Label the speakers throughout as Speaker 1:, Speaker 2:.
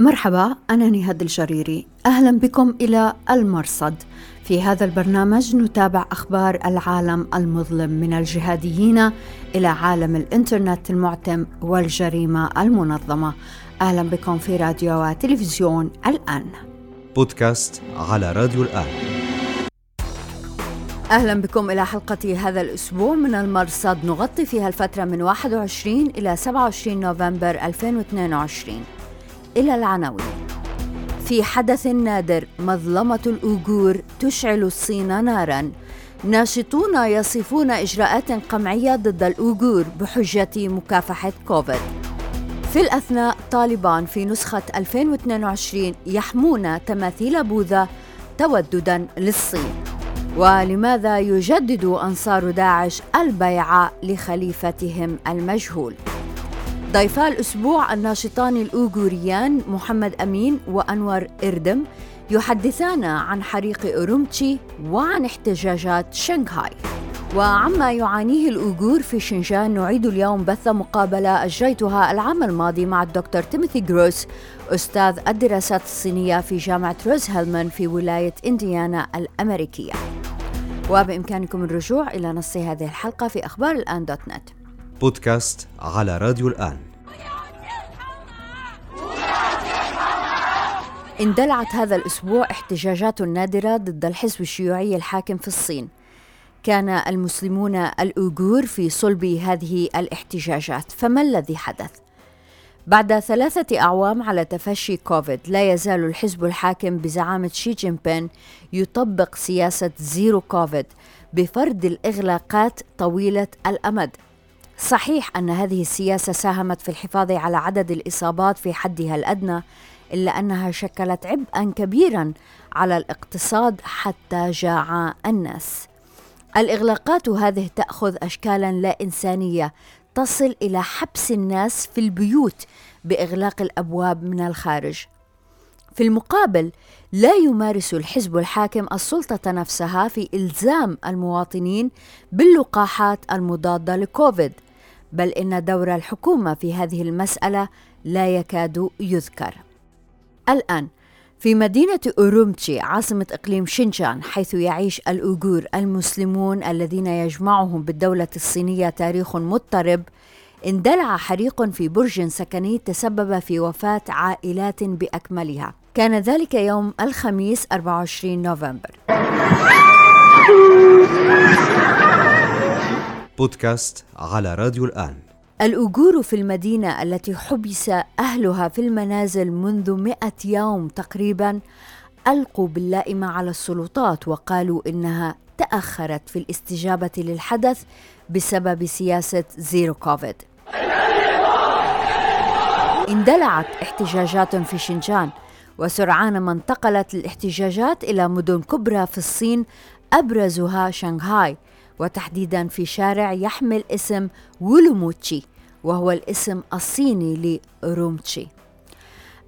Speaker 1: مرحبا أنا نهاد الجريري. أهلا بكم إلى المرصد. في هذا البرنامج نتابع أخبار العالم المظلم من الجهاديين إلى عالم الإنترنت المعتم والجريمة المنظمة. أهلا بكم في راديو وتلفزيون الآن.
Speaker 2: بودكاست على راديو الآن.
Speaker 1: أهلا بكم إلى حلقة هذا الأسبوع من المرصد. نغطي فيها الفترة من 21 إلى 27 نوفمبر 2022 إلى العناوين. في حدث نادر مظلمة الأوغور تشعل الصين نارا. ناشطون يصفون إجراءات قمعية ضد الأوغور بحجة مكافحة كوفيد. في الأثناء طالبان في نسخة 2022 يحمون تماثيل بوذا توددا للصين. ولماذا يجدد أنصار داعش البيعة لخليفتهم المجهول؟ ضيفا الأسبوع الناشطان الأوغوريان محمد أمين وأنور إردم يحدثان عن حريق أورومتشي وعن احتجاجات شنغهاي. وعما يعانيه الأوغور في شينجيانغ نعيد اليوم بث مقابلة أجريتها العام الماضي مع الدكتور تيموثي جروس أستاذ الدراسات الصينية في جامعة روز هولمان في ولاية إنديانا الأمريكية. وبإمكانكم الرجوع إلى نص هذه الحلقة في أخبار الآن dot net.
Speaker 2: بودكاست على راديو الآن.
Speaker 1: اندلعت هذا الأسبوع احتجاجات نادرة ضد الحزب الشيوعي الحاكم في الصين. كان المسلمون الأوغور في صلب هذه الاحتجاجات. فما الذي حدث؟ بعد ثلاثة أعوام على تفشي كوفيد لا يزال الحزب الحاكم بزعامة شي جين بينغ يطبق سياسة zero COVID بفرض الإغلاقات طويلة الأمد. صحيح أن هذه السياسة ساهمت في الحفاظ على عدد الإصابات في حدها الأدنى إلا أنها شكلت عبئا كبيرا على الاقتصاد حتى جاع الناس. الإغلاقات هذه تأخذ أشكالا لا إنسانية تصل إلى حبس الناس في البيوت بإغلاق الأبواب من الخارج. في المقابل لا يمارس الحزب الحاكم السلطة نفسها في إلزام المواطنين باللقاحات المضادة لكوفيد بل إن دور الحكومة في هذه المسألة لا يكاد يذكر. الآن. في مدينة أورومتشي عاصمة إقليم شينجان حيث يعيش الأوغور المسلمون الذين يجمعهم بالدولة الصينية تاريخ مضطرب اندلع حريق في برج سكني تسبب في وفاة عائلات بأكملها. كان ذلك يوم الخميس 24 نوفمبر.
Speaker 2: بودكاست على راديو الآن.
Speaker 1: الأوغور في المدينة التي حبس أهلها في المنازل منذ مئة يوم تقريبا ألقوا باللائمة على السلطات وقالوا إنها تأخرت في الاستجابة للحدث بسبب سياسة zero COVID. اندلعت احتجاجات في شينجيانغ وسرعان ما انتقلت الاحتجاجات إلى مدن كبرى في الصين أبرزها شنغهاي. وتحديدا في شارع يحمل اسم وولوموتشي وهو الاسم الصيني لرومتشي.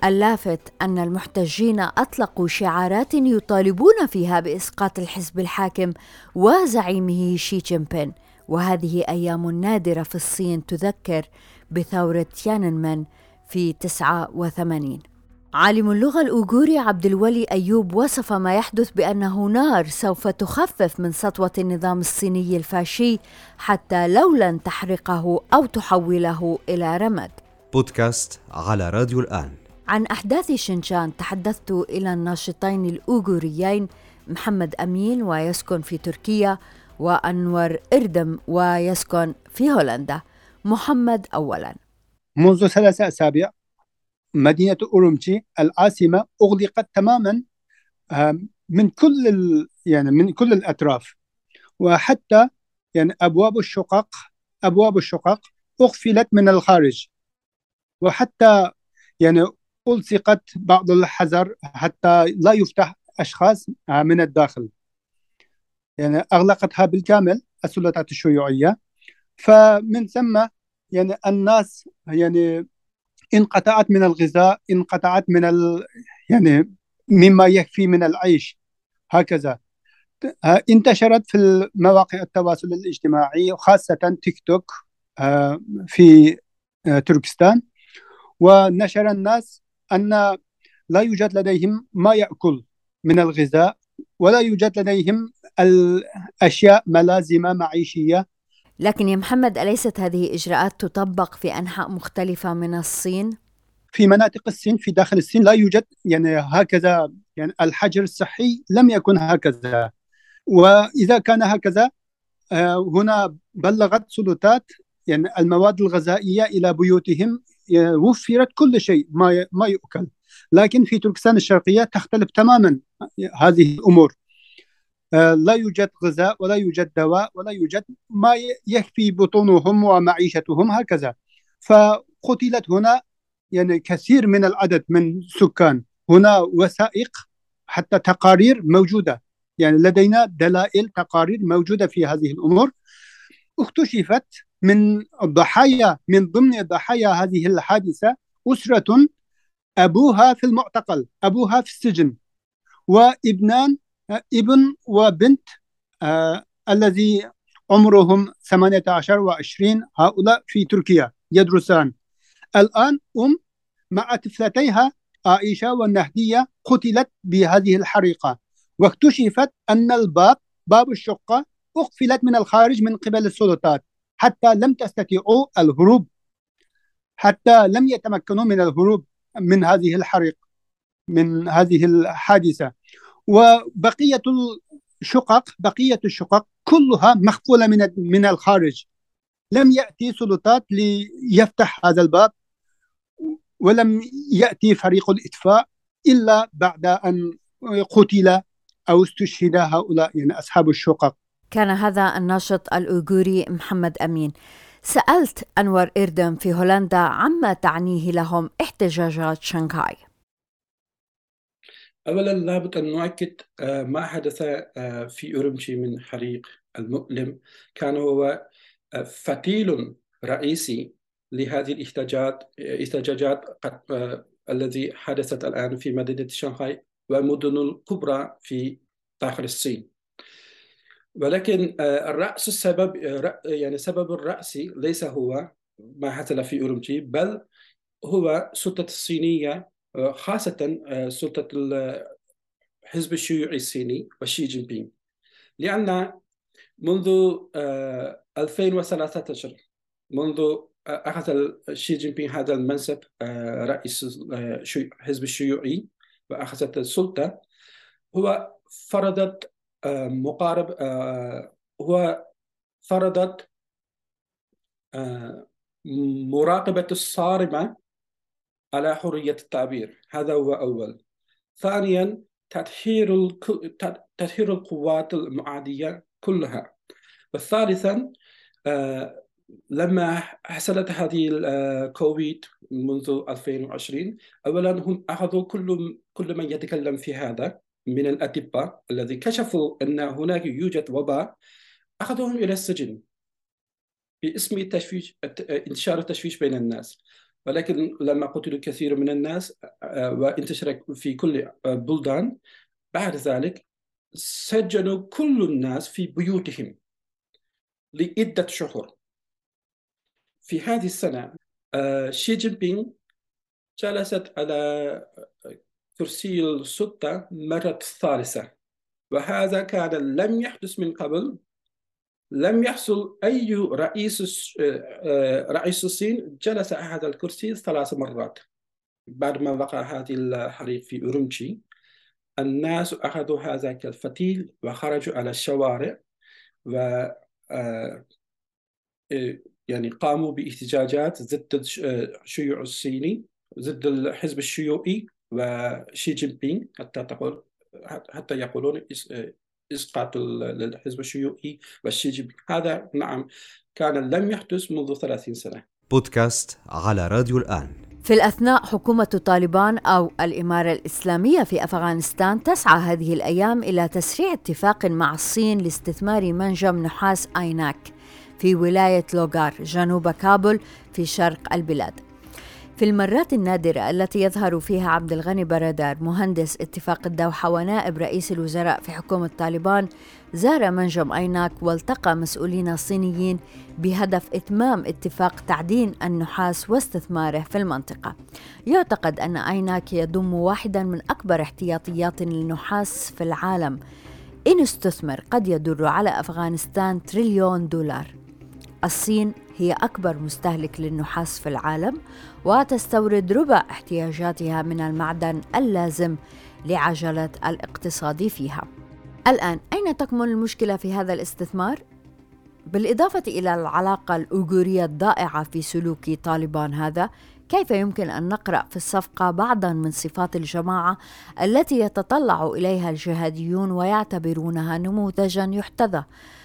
Speaker 1: اللافت أن المحتجين أطلقوا شعارات يطالبون فيها بإسقاط الحزب الحاكم وزعيمه شي جين بين وهذه أيام نادرة في الصين تذكر بثورة تياننمن في 89 عالم اللغة الأوغوري عبد الولي أيوب وصف ما يحدث بأنه نار سوف تخفف من سطوة النظام الصيني الفاشي حتى لو لن تحرقه أو تحوله إلى رمد
Speaker 2: بودكاست على راديو الآن.
Speaker 1: عن أحداث شنجان تحدثت إلى الناشطين الأوغوريين محمد أمين ويسكن في تركيا وأنور إردم ويسكن في هولندا. محمد أولا.
Speaker 3: منذ ثلاثة أسابيع مدينة أورومتشي العاصمة أغلقت تماما من كل. يعني من كل الأطراف. وحتى يعني أبواب الشقق أبواب الشقق أقفلت من الخارج. وحتى يعني ألصقت بعض الحذر حتى لا يفتح أشخاص من الداخل. يعني أغلقتها بالكامل السلطات الشيوعية. فمن ثم يعني الناس يعني انقطعت من الغذاء انقطعت من ال... يعني مما يكفي من العيش. هكذا. انتشرت في مواقع التواصل الاجتماعي وخاصة تيك توك في تركستان. ونشر الناس أن لا يوجد لديهم ما يأكل من الغذاء ولا يوجد لديهم الأشياء ملازمة معيشية
Speaker 1: لكن يا محمد أليست هذه إجراءات تطبق في أنحاء مختلفة من الصين؟
Speaker 3: في مناطق الصين في داخل الصين لا يوجد يعني هكذا يعني الحجر الصحي لم يكن هكذا. وإذا كان هكذا آه، هنا بلغت سلطات يعني المواد الغذائية إلى بيوتهم وفرت كل شيء ما ما يؤكل. لكن في تركستان الشرقية تختلف تماما هذه الأمور. آه، لا يوجد غذاء ولا يوجد دواء ولا يوجد ما يكفي بطونهم ومعيشتهم هكذا. فقتلت هنا يعني كثير من العدد من السكان هنا وثائق حتى تقارير موجودة. يعني لدينا دلائل تقارير موجودة في هذه الأمور. اكتشفت من الضحايا من ضمن ضحايا هذه الحادثة أسرة أبوها في المعتقل أبوها في السجن وإبنان ابن وبنت آه الذي عمرهم 18 و20 هؤلاء في تركيا يدرسان. الآن أم مع طفلتيها عائشة والنهدية قتلت بهذه الحريقة واكتشفت أن الباب باب الشقة أقفلت من الخارج من قبل السلطات حتى لم تستطيعوا الهروب حتى لم يتمكنوا من الهروب من هذه الحريق من هذه الحادثة. وبقية الشقق بقية الشقق كلها مخفولة من من الخارج. لم يأتي سلطات ليفتح هذا الباب ولم يأتي فريق الإطفاء إلا بعد أن قتل أو استشهد هؤلاء يعني أصحاب الشقق.
Speaker 1: كان هذا الناشط الأوغوري محمد أمين. سألت أنور إردم في هولندا عما تعنيه لهم احتجاجات شنغهاي.
Speaker 4: أولا لابد أن نؤكد آه، ما حدث آه، في أورمشي من حريق المؤلم. كان هو آه، فتيل رئيسي لهذه الاحتجاجات الاحتجاجات الذي حدثت الآن في مدينة شنغهاي والمدن الكبرى في داخل الصين. ولكن الرأس السبب يعني سبب الرأسي ليس هو ما حدث في أورمشي بل هو السلطة الصينية خاصة سلطة الحزب الشيوعي الصيني وشي جين بينغ لأن منذ 2013 منذ أخذ شي جين بينغ هذا المنصب رئيس الحزب الشيوعي وأخذت السلطة. هو فرضت مقارب هو فرضت مراقبة الصارمة على حرية التعبير. هذا هو أول. ثانيا تطهير تطهير القوات المعادية كلها. وثالثا آه لما حصلت هذه الكوفيد منذ 2020 اولا هم أخذوا كل كل من يتكلم في هذا من الأطباء الذي كشفوا أن هناك يوجد وباء اخذوهم إلى السجن باسم التشويش انتشار التشويش بين الناس. ولكن لما قتلوا كثير من الناس آه، وانتشر في كل البلدان بعد ذلك سجنوا كل الناس في بيوتهم لعدة شهور. في هذه السنة آه، شي جين بينغ جلست على كرسي السلطة مرة ثالثة وهذا كان لم يحدث من قبل لم يحصل أي رئيس آه، رئيس الصين جلس على هذا الكرسي ثلاث مرات. بعد ما وقع هذه الحريق في أورمشي الناس أخذوا هذا الفتيل وخرجوا على الشوارع و آه، آه، يعني قاموا بإحتجاجات ضد الشيوع الصيني ضد الحزب الشيوعي وشي جين بينغ حتى تقول حتى يقولون إسقاط الحزب الشيوعي وشي جين بينغ هذا نعم كان لم يحدث منذ 30 سنة.
Speaker 2: بودكاست على راديو الآن.
Speaker 1: في الأثناء حكومة طالبان أو الإمارة الإسلامية في أفغانستان تسعى هذه الأيام إلى تسريع اتفاق مع الصين لاستثمار منجم نحاس آيناك في ولاية لوغار جنوب كابول في شرق البلاد. في المرات النادرة التي يظهر فيها عبد الغني برادار مهندس اتفاق الدوحة ونائب رئيس الوزراء في حكومة طالبان زار منجم أيناك والتقى مسؤولين صينيين بهدف إتمام اتفاق تعدين النحاس واستثماره في المنطقة. يعتقد أن أيناك يضم واحدا من أكبر احتياطيات النحاس في العالم. إن استثمر قد يدر على أفغانستان تريليون دولار. الصين هي أكبر مستهلك للنحاس في العالم وتستورد ربع احتياجاتها من المعدن اللازم لعجلة الاقتصاد فيها. الآن أين تكمن المشكلة في هذا الاستثمار؟ بالإضافة إلى العلاقة الأوغورية الضائعة في سلوك طالبان هذا، كيف يمكن أن نقرأ في الصفقة بعضا من صفات الجماعة التي يتطلع إليها الجهاديون ويعتبرونها نموذجا يحتذى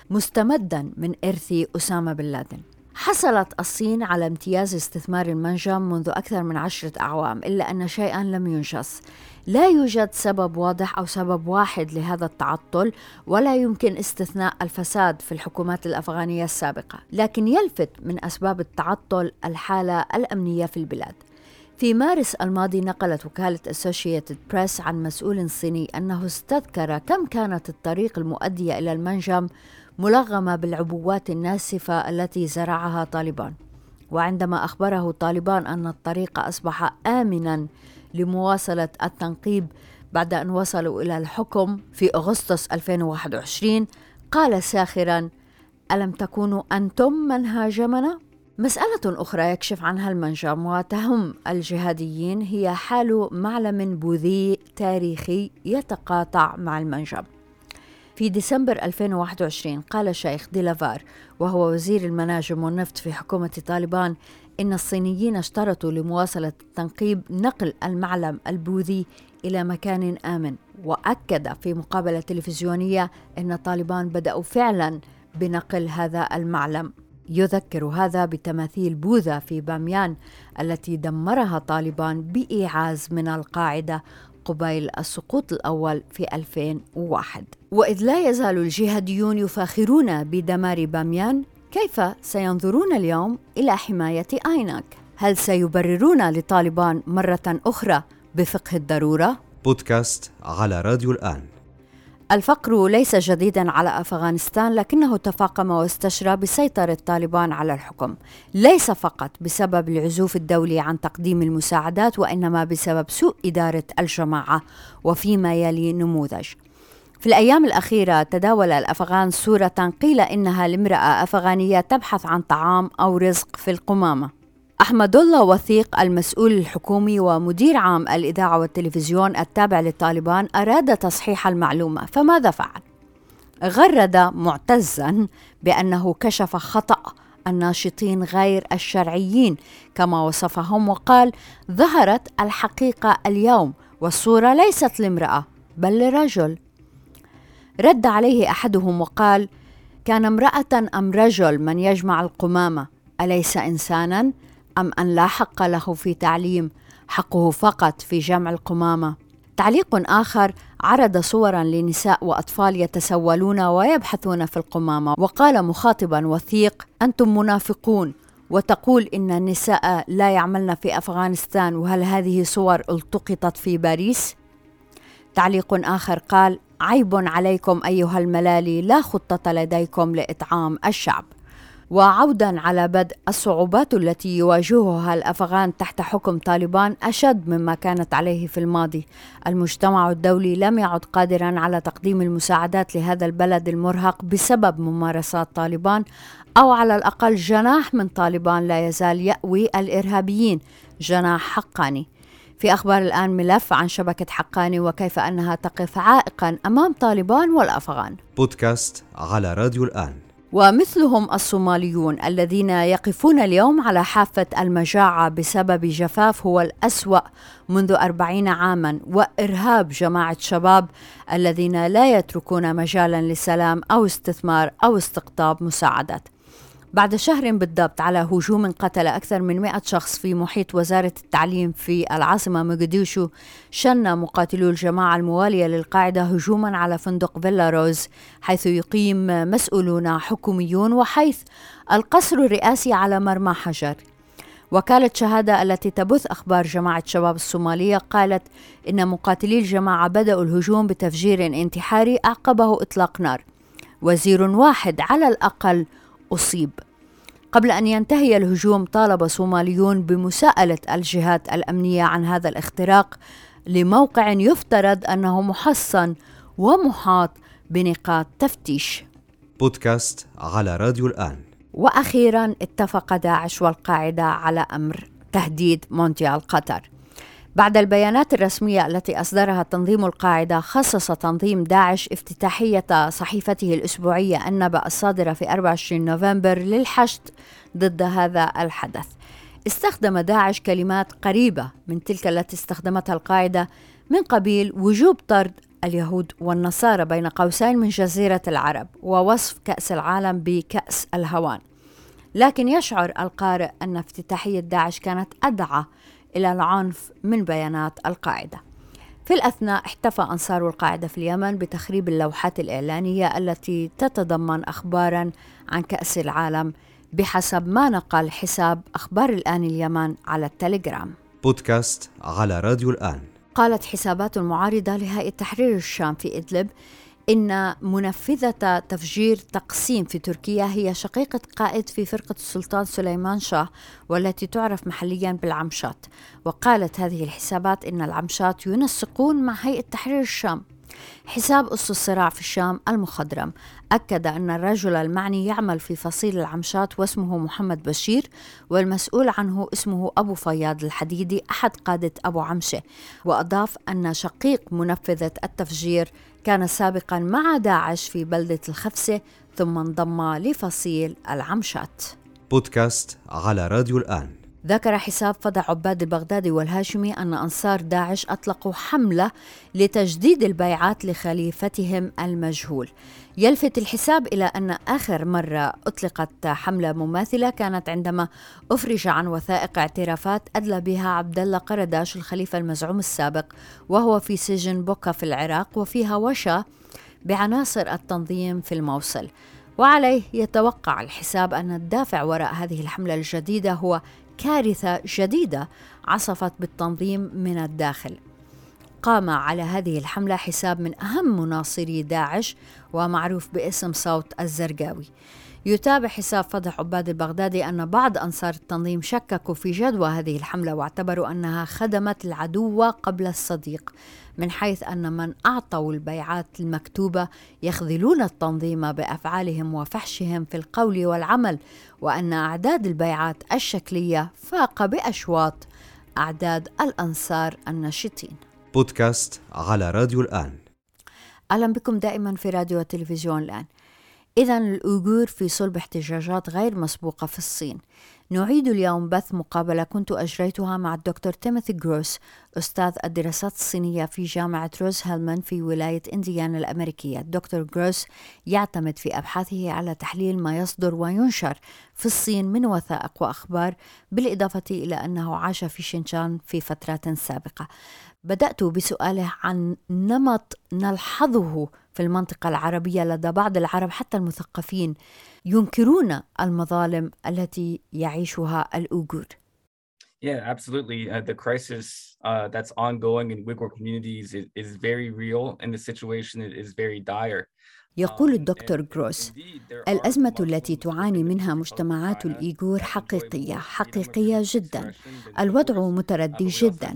Speaker 1: مستمدا من إرث أسامة بن لادن؟ حصلت الصين على امتياز استثمار المنجم منذ أكثر من عشرة أعوام إلا أن شيئا لم ينجز. لا يوجد سبب واضح أو سبب واحد لهذا التعطل ولا يمكن استثناء الفساد في الحكومات الأفغانية السابقة. لكن يلفت من أسباب التعطل الحالة الأمنية في البلاد. في مارس الماضي نقلت وكالة أسوشيتد بريس عن مسؤول صيني أنه استذكر كم كانت الطريق المؤدية إلى المنجم ملغمة بالعبوات الناسفة التي زرعها طالبان وعندما أخبره طالبان أن الطريق أصبح آمنا لمواصلة التنقيب بعد أن وصلوا إلى الحكم في أغسطس 2021 قال ساخرا ألم تكونوا أنتم من هاجمنا؟ مسألة أخرى يكشف عنها المنجم وتهم الجهاديين هي حال معلم بوذي تاريخي يتقاطع مع المنجم في ديسمبر 2021 قال الشيخ ديلافار وهو وزير المناجم والنفط في حكومة طالبان إن الصينيين اشترطوا لمواصلة التنقيب نقل المعلم البوذي إلى مكان آمن. وأكد في مقابلة تلفزيونية أن طالبان بدأوا فعلا بنقل هذا المعلم. يذكر هذا بتماثيل بوذا في باميان التي دمرها طالبان بإيعاز من القاعدة قبيل السقوط الأول في 2001 وإذ لا يزال الجهاديون يفاخرون بدمار باميان كيف سينظرون اليوم إلى حماية آيناك؟ هل سيبررون لطالبان مرة أخرى بفقه الضرورة؟
Speaker 2: بودكاست على راديو الآن
Speaker 1: الفقر ليس جديدا على أفغانستان لكنه تفاقم واستشرى بسيطرة طالبان على الحكم، ليس فقط بسبب العزوف الدولي عن تقديم المساعدات وإنما بسبب سوء إدارة الجماعة وفيما يلي نموذج. في الأيام الأخيرة تداول الأفغان صورة قيل إنها لامرأة أفغانية تبحث عن طعام أو رزق في القمامة أحمد الله وثيق المسؤول الحكومي ومدير عام الإذاعة والتلفزيون التابع للطالبان أراد تصحيح المعلومة فماذا فعل؟ غرد معتزا بأنه كشف خطأ الناشطين غير الشرعيين كما وصفهم وقال ظهرت الحقيقة اليوم والصورة ليست لامرأة بل لرجل رد عليه أحدهم وقال كان امرأة أم رجل من يجمع القمامة أليس انسانا أم أن لا حق له في تعليم حقه فقط في جمع القمامة. تعليق آخر عرض صورا لنساء وأطفال يتسولون ويبحثون في القمامة. وقال مخاطبا وثيق أنتم منافقون وتقول إن النساء لا يعملن في أفغانستان وهل هذه صور التقطت في باريس؟ تعليق آخر قال عيب عليكم أيها الملالي لا خطة لديكم لإطعام الشعب. وعودا على بدء الصعوبات التي يواجهها الأفغان تحت حكم طالبان أشد مما كانت عليه في الماضي. المجتمع الدولي لم يعد قادرا على تقديم المساعدات لهذا البلد المرهق بسبب ممارسات طالبان أو على الأقل جناح من طالبان لا يزال يأوي الإرهابيين. جناح حقاني. في أخبار الآن ملف عن شبكة حقاني وكيف أنها تقف عائقا أمام طالبان والأفغان.
Speaker 2: بودكاست على راديو الآن.
Speaker 1: ومثلهم الصوماليون الذين يقفون اليوم على حافة المجاعة بسبب جفاف هو الأسوأ منذ أربعين عاما وإرهاب جماعة شباب الذين لا يتركون مجالا للسلام أو استثمار أو استقطاب مساعدات. بعد شهر بالضبط على هجوم قتل أكثر من 100 شخص في محيط وزارة التعليم في العاصمة مقديشو شن مقاتلو الجماعة الموالية للقاعدة هجوما على فندق فيلا روز حيث يقيم مسؤولون حكوميون وحيث القصر الرئاسي على مرمى حجر. وكالة شهادة التي تبث أخبار جماعة شباب الصومالية قالت إن مقاتلي الجماعة بدأوا الهجوم بتفجير انتحاري أعقبه إطلاق نار. وزير واحد على الأقل أصيب. قبل أن ينتهي الهجوم طالب صوماليون بمساءلة الجهات الأمنية عن هذا الاختراق لموقع يفترض أنه محصن ومحاط بنقاط تفتيش.
Speaker 2: بودكاست على راديو الآن.
Speaker 1: وأخيرا اتفق داعش والقاعدة على أمر تهديد مونديال قطر. بعد البيانات الرسمية التي أصدرها تنظيم القاعدة خصص تنظيم داعش افتتاحية صحيفته الأسبوعية النبأ الصادرة في 24 نوفمبر للحشد ضد هذا الحدث. استخدم داعش كلمات قريبة من تلك التي استخدمتها القاعدة من قبيل وجوب طرد اليهود والنصارى بين قوسين من جزيرة العرب ووصف كأس العالم بكأس الهوان لكن يشعر القارئ أن افتتاحية داعش كانت أدعى إلى العنف من بيانات القاعدة. في الأثناء احتفى أنصار القاعدة في اليمن بتخريب اللوحات الإعلانية التي تتضمن أخبارا عن كأس العالم بحسب ما نقل حساب أخبار الآن اليمن على التليجرام.
Speaker 2: بودكاست على راديو الآن.
Speaker 1: قالت حسابات معارضة لهيئة تحرير الشام في إدلب إن منفذة تفجير تقسيم في تركيا هي شقيقة قائد في فرقة السلطان سليمان شاه والتي تعرف محليا بالعمشات. وقالت هذه الحسابات إن العمشات ينسقون مع هيئة تحرير الشام. حساب أس الصراع في الشام المخضرم. أكد أن الرجل المعني يعمل في فصيل العمشات واسمه محمد بشير والمسؤول عنه اسمه أبو فياض الحديدي أحد قادة أبو عمشة. وأضاف أن شقيق منفذة التفجير كان سابقا مع داعش في بلدة الخفسة ثم انضم لفصيل العمشات.
Speaker 2: بودكاست على راديو الآن.
Speaker 1: ذكر حساب فضع عباد البغدادي والهاشمي أن أنصار داعش أطلقوا حملة لتجديد البيعات لخليفتهم المجهول. يلفت الحساب إلى أن آخر مرة أطلقت حملة مماثلة كانت عندما أفرج عن وثائق اعترافات أدلى بها عبد الله قرداش الخليفة المزعوم السابق وهو في سجن بوكا في العراق وفيها وشى بعناصر التنظيم في الموصل. وعليه يتوقع الحساب أن الدافع وراء هذه الحملة الجديدة هو كارثة جديدة عصفت بالتنظيم من الداخل. قام على هذه الحملة حساب من أهم مناصري داعش ومعروف باسم صوت الزرقاوي. يتابع حساب فضح عباد البغدادي أن بعض أنصار التنظيم شككوا في جدوى هذه الحملة واعتبروا أنها خدمت العدو قبل الصديق من حيث أن من أعطوا البيعات المكتوبة يخذلون التنظيم بأفعالهم وفحشهم في القول والعمل وأن أعداد البيعات الشكلية فاق بأشواط أعداد الأنصار الناشطين.
Speaker 2: بودكاست على راديو الآن.
Speaker 1: أهلا بكم دائما في راديو وتلفزيون الآن. إذا الأوغور في صلب احتجاجات غير مسبوقة في الصين. نعيد اليوم بث مقابلة كنت أجريتها مع الدكتور تيموثي جروس أستاذ الدراسات الصينية في جامعة روز هولمان في ولاية إنديانا الأمريكية. الدكتور جروس يعتمد في أبحاثه على تحليل ما يصدر وينشر في الصين من وثائق وأخبار بالإضافة إلى أنه عاش في شينجان في فترات سابقة. بدأت بسؤاله عن نمط نلحظه في المنطقة العربية لدى بعض العرب حتى المثقفين ينكرون المظالم التي يعيشها الأوغور.
Speaker 5: Yeah, absolutely. Uh, the crisis uh, that's ongoing in Uyghur communities is, is very real, and the situation is very dire.
Speaker 1: يقول الدكتور جروس الأزمة التي تعاني منها مجتمعات الإيغور حقيقية حقيقية جدا. الوضع متردي جدا.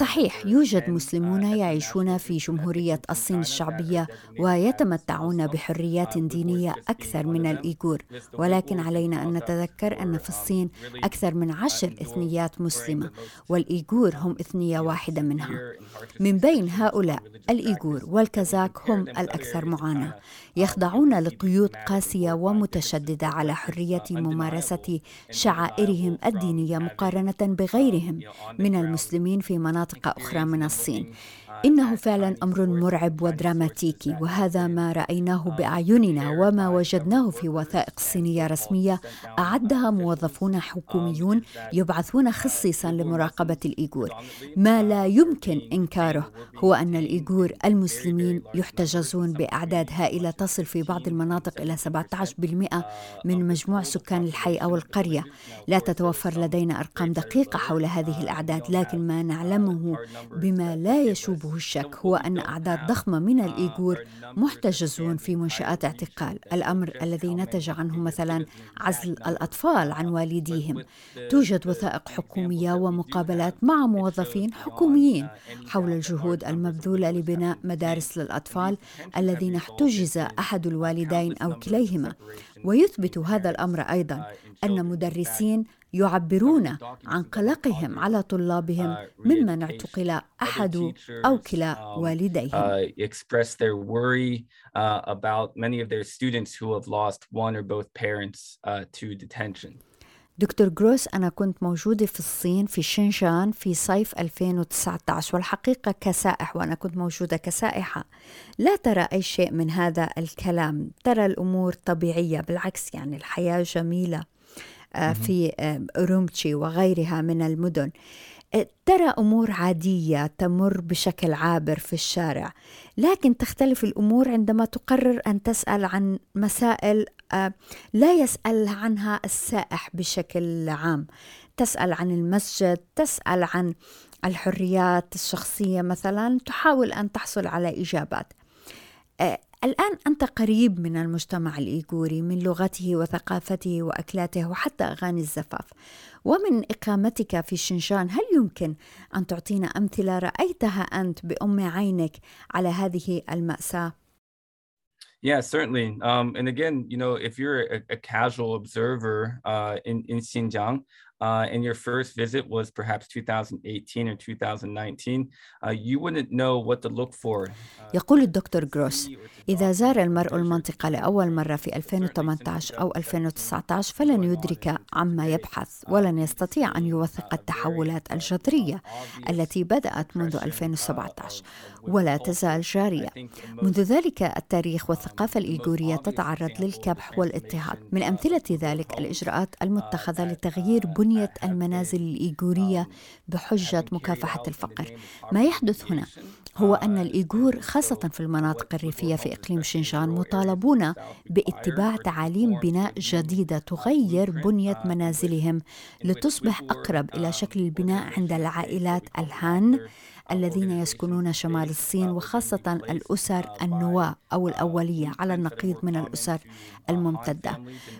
Speaker 1: صحيح يوجد مسلمون يعيشون في جمهورية الصين الشعبية ويتمتعون بحريات دينية أكثر من الإيغور. ولكن علينا أن نتذكر أن في الصين أكثر من عشر إثنيات مسلمة والإيغور هم إثنية واحدة منها. من بين هؤلاء الإيغور والكازاك هم الأكثر معاناة. يخضعون لقيود قاسية ومتشددة على حرية ممارسة شعائرهم الدينية مقارنة بغيرهم من المسلمين في مناطق أخرى من الصين. إنه فعلا أمر مرعب ودراماتيكي وهذا ما رأيناه بأعيننا وما وجدناه في وثائق صينية رسمية أعدها موظفون حكوميون يبعثون خصيصا لمراقبة الإيغور. ما لا يمكن إنكاره هو أن الإيغور المسلمين يحتجزون بأعداد هائلة تصل في بعض المناطق إلى 17% من مجموع سكان الحي أو القرية. لا تتوفر لدينا أرقام دقيقة حول هذه الأعداد لكن ما نعلمه بما لا يشوبه الشك هو أن أعداد ضخمة من الإيغور محتجزون في منشآت اعتقال. الأمر الذي نتج عنه مثلا عزل الأطفال عن والديهم. توجد وثائق حكومية ومقابلات مع موظفين حكوميين حول الجهود المبذولة لبناء مدارس للأطفال الذين احتجز أحد الوالدين أو كليهما. ويثبت هذا الأمر أيضا أن مدرسين يعبرون عن قلقهم على طلابهم ممن اعتقل أحد أو كلا والديهم. دكتور جروس أنا كنت موجودة في الصين في شنشان في صيف 2019 والحقيقة كسائح وأنا كنت موجودة كسائحة. لا ترى أي شيء من هذا الكلام. ترى الأمور طبيعية بالعكس يعني الحياة جميلة في أورومتشي وغيرها من المدن. ترى أمور عادية تمر بشكل عابر في الشارع لكن تختلف الأمور عندما تقرر أن تسأل عن مسائل لا يسأل عنها السائح بشكل عام. تسأل عن المسجد تسأل عن الحريات الشخصية مثلا تحاول أن تحصل على إجابات. الآن أنت قريب من المجتمع الإيغوري من لغته وثقافته وأكلاته وحتى أغاني الزفاف ومن إقامتك في شنشان هل يمكن أن تعطينا أمثلة رأيتها أنت بأم عينك على هذه المأساة؟
Speaker 5: Yeah, certainly. Um, and again, you know, if you're a, a casual observer uh, in, in Xinjiang, uh, and your first visit was perhaps 2018 or 2019, uh, you wouldn't know what to look for.
Speaker 1: يقول الدكتور جروس إذا زار المرء المنطقة لأول مرة في 2018 أو 2019 فلن يدرك عما يبحث ولن يستطيع أن يوثق التحولات الجذرية التي بدأت منذ 2017 ولا تزال جارية. منذ ذلك التاريخ والثقافة الإيغورية تتعرض للكبح والاضطهاد. من أمثلة ذلك الإجراءات المتخذة لتغيير بنية المنازل الإيغورية بحجة مكافحة الفقر. ما يحدث هنا هو أن الإيغور خاصة في المناطق الريفية في إقليم شينجان مطالبون باتباع تعاليم بناء جديدة تغير بنية منازلهم لتصبح أقرب إلى شكل البناء عند العائلات الهان الذين يسكنون شمال الصين وخاصة الأسر النواة أو الأولية على النقيض من الأسر الممتدة.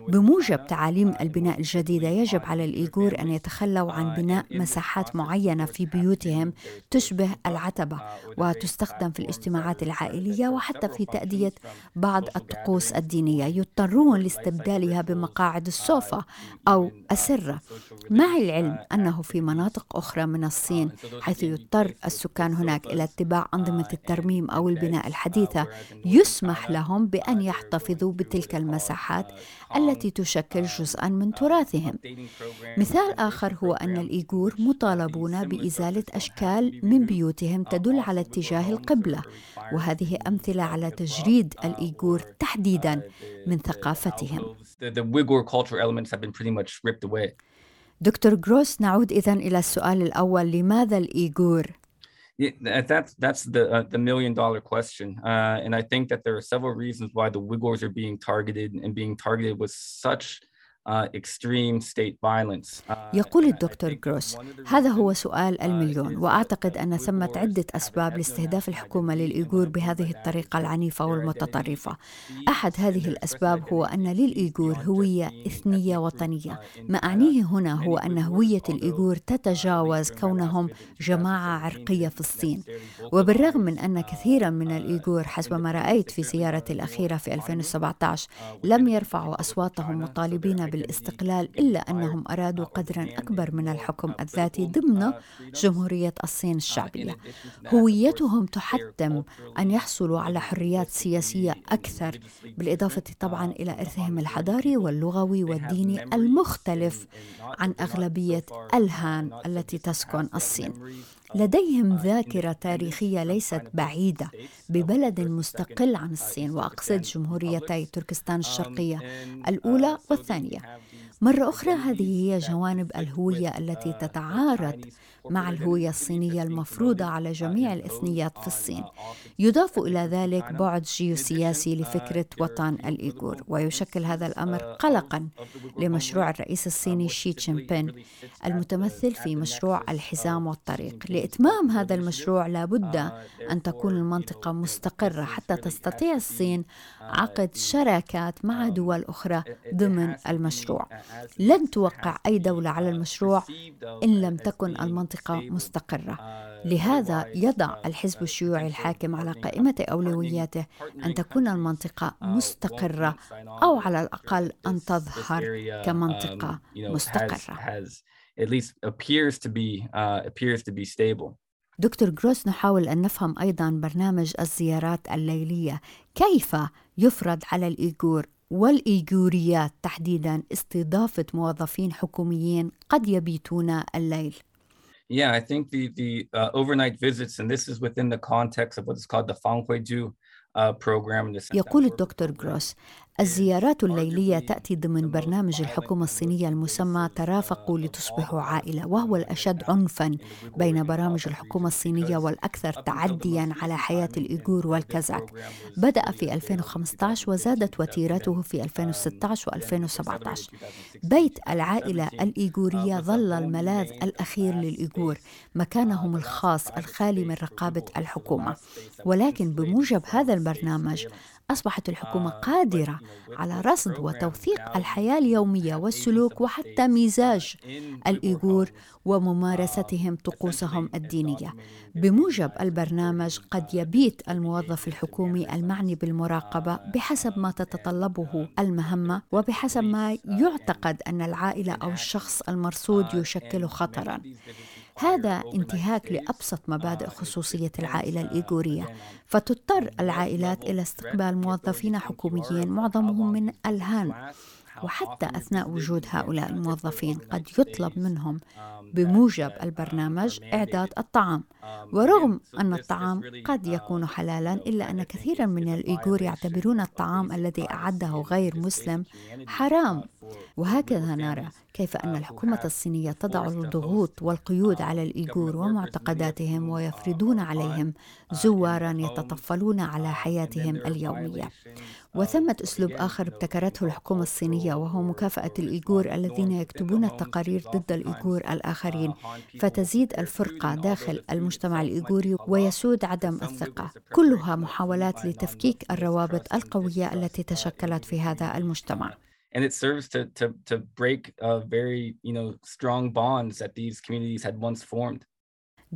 Speaker 1: بموجب تعاليم البناء الجديدة يجب على الإيغور أن يتخلوا عن بناء مساحات معينة في بيوتهم تشبه العتبة وتستخدم في الاجتماعات العائلية وحتى في تأدية بعض الطقوس الدينية. يضطرون لاستبدالها بمقاعد السوفا أو أسرة مع العلم أنه في مناطق أخرى من الصين حيث يضطر السكان هناك إلى اتباع أنظمة الترميم أو البناء الحديثة. يسمح لهم بأن يحتفظوا بتلك المساحات التي تشكل جزءا من تراثهم. مثال آخر هو أن الإيغور مطالبون بإزالة أشكال من بيوتهم تدل على اتجاه القبلة وهذه أمثلة على تجريد الإيغور تحديدا من ثقافتهم. دكتور جروس نعود إذا إلى السؤال الأول لماذا الإيغور؟
Speaker 5: Yeah, that's that's the uh, the million dollar question, uh, and I think that there are several reasons why the Uyghurs are being targeted and being targeted with such
Speaker 1: يقول الدكتور جروس هذا هو سؤال المليون وأعتقد أن ثمة عدة أسباب لاستهداف الحكومة للإيغور بهذه الطريقة العنيفة والمتطرفة. أحد هذه الأسباب هو أن للإيغور هوية إثنية وطنية. ما أعنيه هنا هو أن هوية الإيغور تتجاوز كونهم جماعة عرقية في الصين. وبالرغم من أن كثيرا من الإيغور حسب ما رأيت في زيارتي الأخيرة في 2017 لم يرفعوا أصواتهم مطالبين بالاستقلال إلا أنهم أرادوا قدرا أكبر من الحكم الذاتي ضمن جمهورية الصين الشعبية. هويتهم تحتم أن يحصلوا على حريات سياسية أكثر بالإضافة طبعا إلى إرثهم الحضاري واللغوي والديني المختلف عن أغلبية ألهان التي تسكن الصين. لديهم ذاكرة تاريخية ليست بعيدة ببلد مستقل عن الصين وأقصد جمهوريتي تركستان الشرقية. الأولى والثانية. مرة أخرى هذه هي جوانب الهوية التي تتعارض مع الهوية الصينية المفروضة على جميع الإثنيات في الصين. يضاف إلى ذلك بعد جيوسياسي لفكرة وطن الإيغور ويشكل هذا الأمر قلقا لمشروع الرئيس الصيني شي جين بين المتمثل في مشروع الحزام والطريق. لإتمام هذا المشروع لابد أن تكون المنطقة مستقرة حتى تستطيع الصين عقد شراكات مع دول أخرى ضمن المشروع. لن توقع أي دولة على المشروع إن لم تكن المنطقة مستقرة. لهذا يضع الحزب الشيوعي الحاكم على قائمة أولوياته أن تكون المنطقة مستقرة أو على الأقل أن تظهر كمنطقة مستقرة.
Speaker 5: uh.
Speaker 1: دكتور جروس نحاول أن نفهم أيضا برنامج الزيارات الليلية. كيف يفرض على الإيغور والإيغوريات تحديدا استضافة موظفين حكوميين قد يبيتون الليل؟
Speaker 5: Yeah, I think the the uh, overnight visits, and this is within the context of what is called the Fanghuiju uh, program.
Speaker 1: يقول الدكتور جروس الزيارات الليلية تأتي ضمن برنامج الحكومة الصينية المسمى ترافقوا لتصبحوا عائلة وهو الأشد عنفا بين برامج الحكومة الصينية والأكثر تعديا على حياة الإيغور والكازاك. بدأ في 2015 وزادت وتيرته في 2016 و2017 بيت العائلة الإيغورية ظل الملاذ الأخير للإيغور مكانهم الخاص الخالي من رقابة الحكومة. ولكن بموجب هذا البرنامج أصبحت الحكومة قادرة على رصد وتوثيق الحياة اليومية والسلوك وحتى مزاج الإيغور وممارستهم طقوسهم الدينية. بموجب البرنامج قد يبيت الموظف الحكومي المعني بالمراقبة بحسب ما تتطلبه المهمة وبحسب ما يعتقد أن العائلة أو الشخص المرصود يشكل خطرًا. هذا انتهاك لأبسط مبادئ خصوصية العائلة الإيغورية. فتضطر العائلات إلى استقبال موظفين حكوميين معظمهم من ألهان وحتى أثناء وجود هؤلاء الموظفين قد يطلب منهم بموجب البرنامج إعداد الطعام. ورغم أن الطعام قد يكون حلالا إلا أن كثيرا من الإيغور يعتبرون الطعام الذي أعده غير مسلم حرام. وهكذا نرى كيف أن الحكومة الصينية تضع الضغوط والقيود على الإيغور ومعتقداتهم ويفرضون عليهم زوارا يتطفلون على حياتهم اليومية. وثمة أسلوب آخر ابتكرته الحكومة الصينية وهو مكافأة الإيغور الذين يكتبون التقارير ضد الإيغور الآخرين فتزيد الفرقة داخل المجتمع الإيغوري ويسود عدم الثقة كلها محاولات لتفكيك الروابط القوية التي تشكلت في هذا المجتمع
Speaker 5: and it serves to to to break uh, very you know strong bonds that these communities had once formed.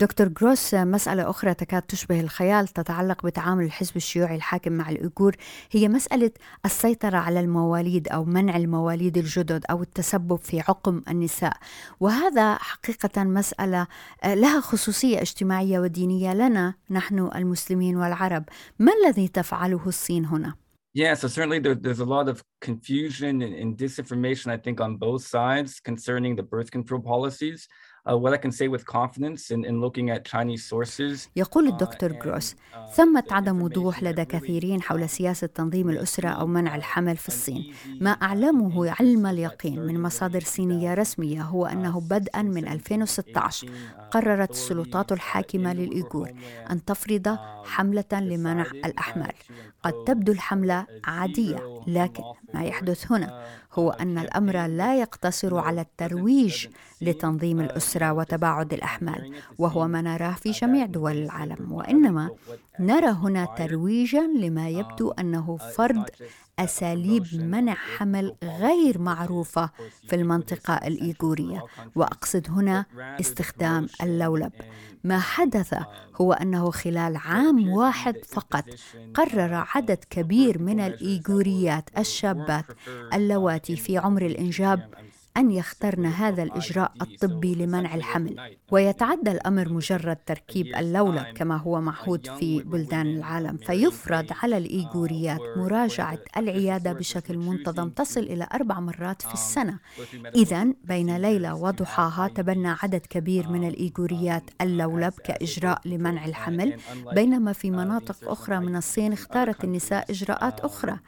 Speaker 1: دكتور جروس مسألة أخرى تكاد تشبه الخيال تتعلق بتعامل الحزب الشيوعي الحاكم مع الأيغور هي مسألة السيطرة على المواليد أو منع المواليد الجدد أو التسبب في عقم النساء وهذا حقيقة مسألة لها خصوصية اجتماعية ودينية لنا نحن المسلمين والعرب ما الذي تفعله الصين هنا؟
Speaker 5: Yeah, so certainly there, there's a lot of confusion and, and disinformation, I think, on both sides concerning the birth control policies. Uh, what I can say with confidence in, in looking at Chinese sources.
Speaker 1: يقول الدكتور جروس ثمة عدم وضوح لدى كثيرين حول سياسة تنظيم الأسرة أو منع الحمل في الصين. ما أعلمه علم اليقين من مصادر صينية رسمية هو أنه بدءا من 2016 قررت السلطات الحاكمة للإيغور أن تفرض حملة لمنع الأحمال. قد تبدو الحملة عادية لكن ما يحدث هنا. هو أن الأمر لا يقتصر على الترويج لتنظيم الأسرة وتباعد الأحمال وهو ما نراه في جميع دول العالم. وإنما نرى هنا ترويجا لما يبدو أنه فرض أساليب منع حمل غير معروفة في المنطقة الإيغورية. وأقصد هنا استخدام اللولب. ما حدث هو أنه خلال عام واحد فقط قرر عدد كبير من الإيغوريات الشابات اللواتي في عمر الإنجاب أن يخترن هذا الإجراء الطبي لمنع الحمل ويتعدى الأمر مجرد تركيب اللولب كما هو معهود في بلدان العالم فيفرض على الإيغوريات مراجعة العيادة بشكل منتظم تصل إلى أربع مرات في السنة. إذا بين ليلة وضحاها تبنى عدد كبير من الإيغوريات اللولب كإجراء لمنع الحمل بينما في مناطق أخرى من الصين اختارت النساء إجراءات أخرى.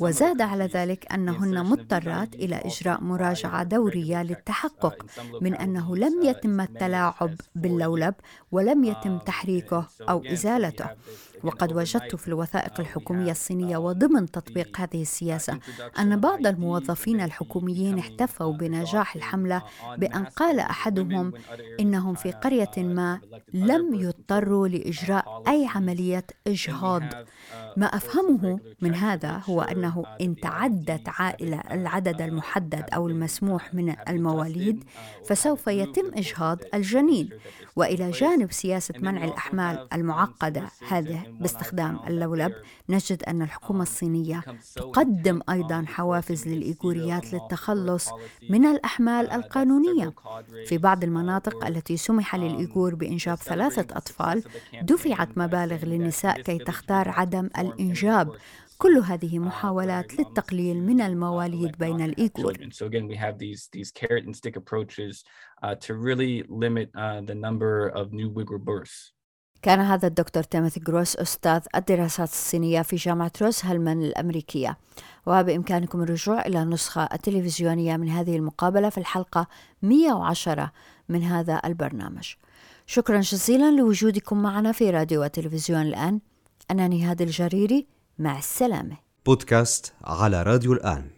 Speaker 1: وزاد على ذلك أنهن مضطرات إلى إجراء مراجعة دورية للتحقق من أنه لم يتم التلاعب باللولب ولم يتم تحريكه أو إزالته. وقد وجدت في الوثائق الحكومية الصينية وضمن تطبيق هذه السياسة أن بعض الموظفين الحكوميين احتفوا بنجاح الحملة بأن قال أحدهم إنهم في قرية ما لم يضطروا لإجراء أي عملية إجهاض. ما أفهمه من هذا هو أنه إن تعدت عائلة العدد المحدد أو المسموح من المواليد فسوف يتم إجهاض الجنين. وإلى جانب سياسة منع الأحمال المعقدة هذه باستخدام اللولب نجد أن الحكومة الصينية تقدم أيضا حوافز للإيغوريات للتخلص من الأحمال القانونية. في بعض المناطق التي سمح للإيغور بإنجاب ثلاثة أطفال دفعت مبالغ للنساء كي تختار عدم الإنجاب. كل هذه محاولات للتقليل من المواليد بين الإيغور. كان هذا الدكتور تيموثي جروس أستاذ الدراسات الصينية في جامعة روز هولمان الأمريكية. وبإمكانكم الرجوع إلى النسخة التلفزيونية من هذه المقابلة في الحلقة 110 من هذا البرنامج. شكرا جزيلا لوجودكم معنا في راديو وتلفزيون الآن. أنا نهاد الجريري مع السلامة.
Speaker 2: بودكاست على راديو الآن.